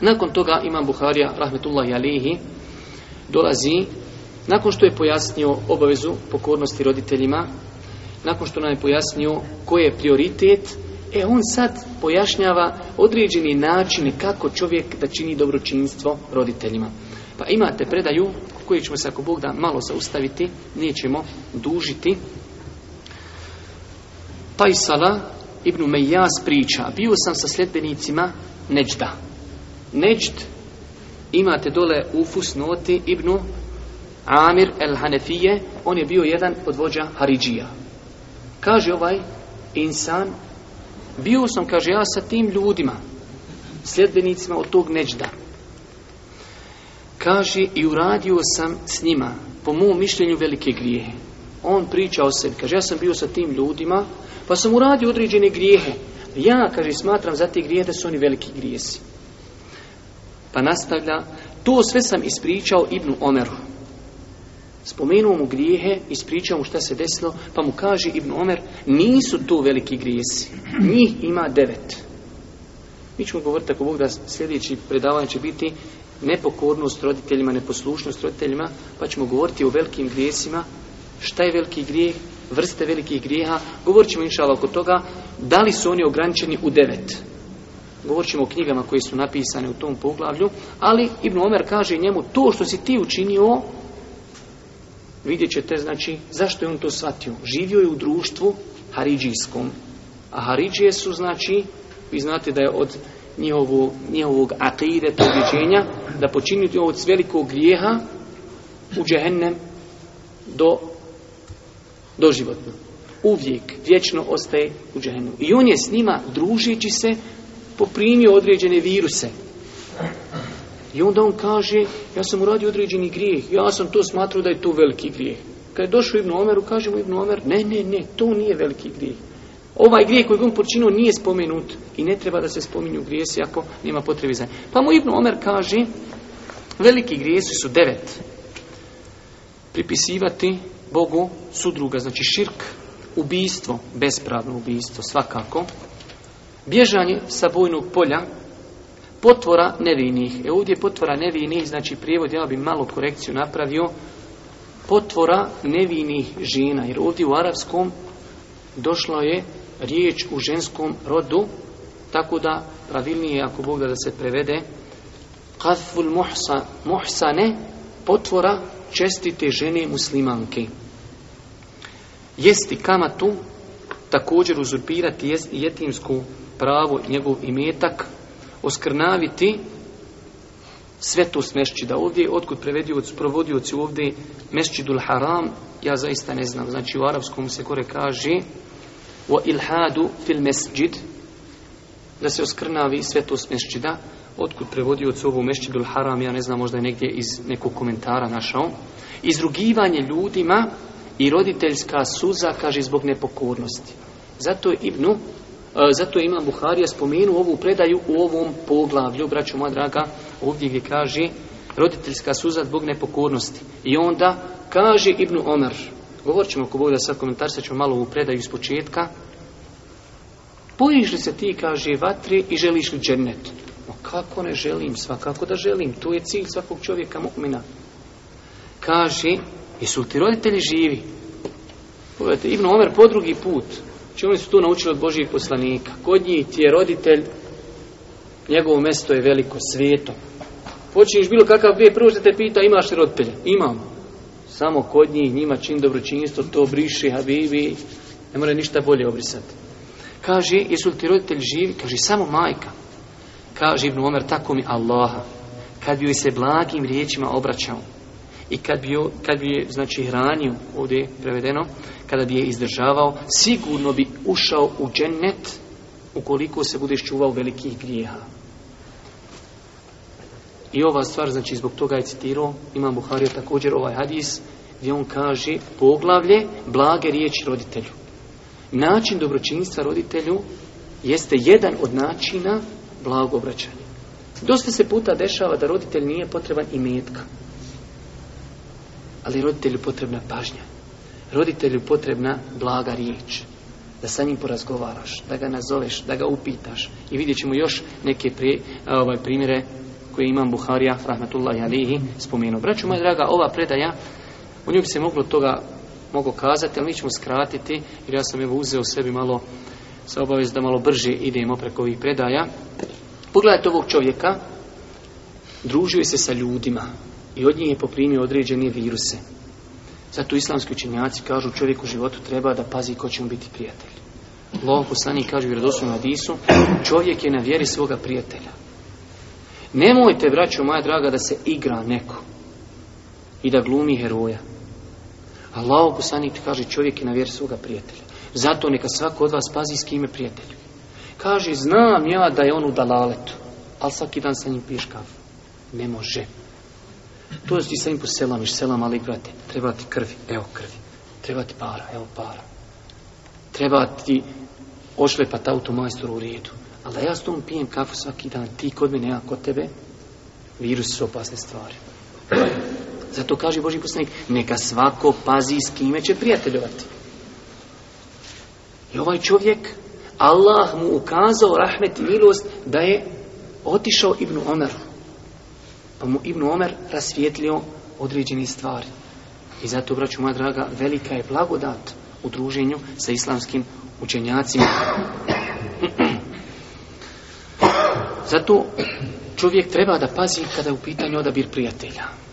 Nakon toga Imam Buharija, rahmetullahi alihi, dolazi, nakon što je pojasnio obavezu pokornosti roditeljima, nakon što nam je pojasnio koji je prioritet, e on sad pojašnjava određeni način kako čovjek da čini dobročinstvo roditeljima. Pa imate predaju koju ćemo se ako Bog da malo zaustaviti, nećemo dužiti. Taj Sala ibn Mejas priča, bio sam sa sljedbenicima Neđda. Nečt imate dole u fusnoti Ibnu Amir el Hanefije, on je bio jedan od vođa Haridžija. Kaže ovaj insan, bio sam, kaže ja, sa tim ljudima, sljedbenicima od tog Neđda. Kaže, i uradio sam s njima, po mom mišljenju, velike grijehe. On priča o sebi, kaže, ja sam bio sa tim ljudima, pa sam uradio određene grijehe. Ja, kaže, smatram za te grijehe da su oni veliki grijesi. Pa nastavlja, to sve sam ispričao Ibnu Omeru. Spomenuo mu grijehe, ispričao mu šta se desilo, pa mu kaže Ibnu Omer, nisu to veliki grijesi, njih ima devet. Mi ćemo govoriti ako Bog da sljedeći predavanje će biti nepokornost roditeljima, neposlušnost roditeljima, pa ćemo govoriti o velikim grijesima, šta je veliki grijeh, vrste velikih grijeha, govorit ćemo inšala oko toga, da li su oni ograničeni u devet. Govorit ćemo o knjigama koje su napisane u tom poglavlju, ali Ibn Omer kaže njemu to što si ti učinio, vidjet ćete, znači, zašto je on to shvatio. Živio je u društvu Haridžijskom, a Haridžije su, znači, vi znate da je od njihovog, njihovog to da počiniti od velikog grijeha u džehennem do doživotno. Uvijek, vječno ostaje u džehennemu. I on je s njima, družeći se, poprimio određene viruse. I onda on kaže, ja sam uradio određeni grijeh, ja sam to smatrao da je to veliki grijeh. Kad je došao Ibnu Omeru, kaže mu Ibnu Omer, ne, ne, ne, to nije veliki grijeh. Ovaj grijeh koji on počinio nije spomenut i ne treba da se spominju grijesi ako nema potrebe za Pa mu Ibnu Omer kaže, veliki grijesi su devet. Pripisivati Bogu sudruga, znači širk, ubijstvo, bespravno ubijstvo, svakako, Bježanje sa bojnog polja potvora nevinih. E ovdje potvora nevinih, znači prijevod, ja bi malo korekciju napravio, potvora nevinih žena. Jer ovdje u arapskom došla je riječ u ženskom rodu, tako da pravilnije, ako Bog da se prevede, kathful muhsa, muhsane, potvora čestite žene muslimanke. Jesti kamatu također uzurpirati jetimsku pravo, njegov imetak, oskrnaviti svetost mešćida. Ovdje, otkud prevedioci, provodioci ovdje mešćidul haram, ja zaista ne znam. Znači u arapskom se kore kaže o ilhadu fil mesđid, da se oskrnavi svetost mešćida. Otkud prevodioci ovu mešćidul haram, ja ne znam, možda je negdje iz nekog komentara našao. Izrugivanje ljudima i roditeljska suza, kaže, zbog nepokornosti. Zato je Ibnu, e, zato je Imam Buharija spomenuo ovu predaju u ovom poglavlju, braću moja draga, ovdje gdje kaže roditeljska suza zbog nepokornosti. I onda kaže Ibnu Omer, govorit ćemo ako Bog da sad komentar, sad ćemo malo ovu predaju iz početka, li se ti, kaže, vatri i želiš li džernet? No kako ne želim, svakako da želim, to je cilj svakog čovjeka mu'mina. Kaže, Jesu li ti roditelji živi? Pogledajte, Ibn Omer po drugi put. Čemu znači su tu naučili od Božih poslanika? Kod njih ti je roditelj, njegovo mesto je veliko svijeto. Počinješ bilo kakav gdje, prvo se te pita, imaš li roditelja? Imam. Samo kod njih, njima čin dobročinstvo, to briši, habibi, ne more ništa bolje obrisati. Kaže, jesu li roditelj živi? Kaže, samo majka. Kaže Ibn Omer, tako mi Allaha. Kad bi joj se blagim riječima obraćao, i kad bi, kad bi je znači hranio ovdje prevedeno kada bi je izdržavao sigurno bi ušao u džennet ukoliko se bude čuvao velikih grijeha i ova stvar znači zbog toga je citirao Imam Buharija također ovaj hadis gdje on kaže poglavlje blage riječi roditelju način dobročinstva roditelju jeste jedan od načina blagobraćanja. obraćanja dosta se puta dešava da roditelj nije potreban i metka ali roditelju potrebna pažnja. Roditelju potrebna blaga riječ. Da sa njim porazgovaraš, da ga nazoveš, da ga upitaš. I vidjet ćemo još neke ovaj, primjere koje imam Buharija, rahmatullahi alihi, spomenuo. Braću moja draga, ova predaja, u njoj bi se moglo toga mogu kazati, ali mi ćemo skratiti, jer ja sam evo uzeo sebi malo sa obavez da malo brže idemo preko ovih predaja. Pogledajte ovog čovjeka, družuje se sa ljudima, i od njih je poprimio određene viruse. Zato islamski učenjaci kažu čovjek u životu treba da pazi ko će mu biti prijatelj. Lov poslanik kaže u disu, hadisu, čovjek je na vjeri svoga prijatelja. Nemojte, braćo moja draga, da se igra neko i da glumi heroja. Allah poslanik kaže čovjek je na vjeri svoga prijatelja. Zato neka svako od vas pazi s kime prijatelju. Kaže, znam ja da je on u dalaletu, ali svaki dan sa njim piješ Ne može. To je ti sa im iš selam, ali brate, treba ti krvi, evo krvi. Treba ti para, evo para. Treba ti ošlepat auto majstoru u redu. Ali da ja s tom pijem kafu svaki dan, ti kod mene, ja kod tebe, virus su opasne stvari. Zato kaže Boži poslanik, neka svako pazi s kime će prijateljovati. I ovaj čovjek, Allah mu ukazao rahmet i milost da je otišao Ibnu Omeru. Pa mu Ibn Omer rasvijetlio određene stvari. I zato, braću moja draga, velika je blagodat u druženju sa islamskim učenjacima. Zato čovjek treba da pazi kada je u pitanju odabir prijatelja.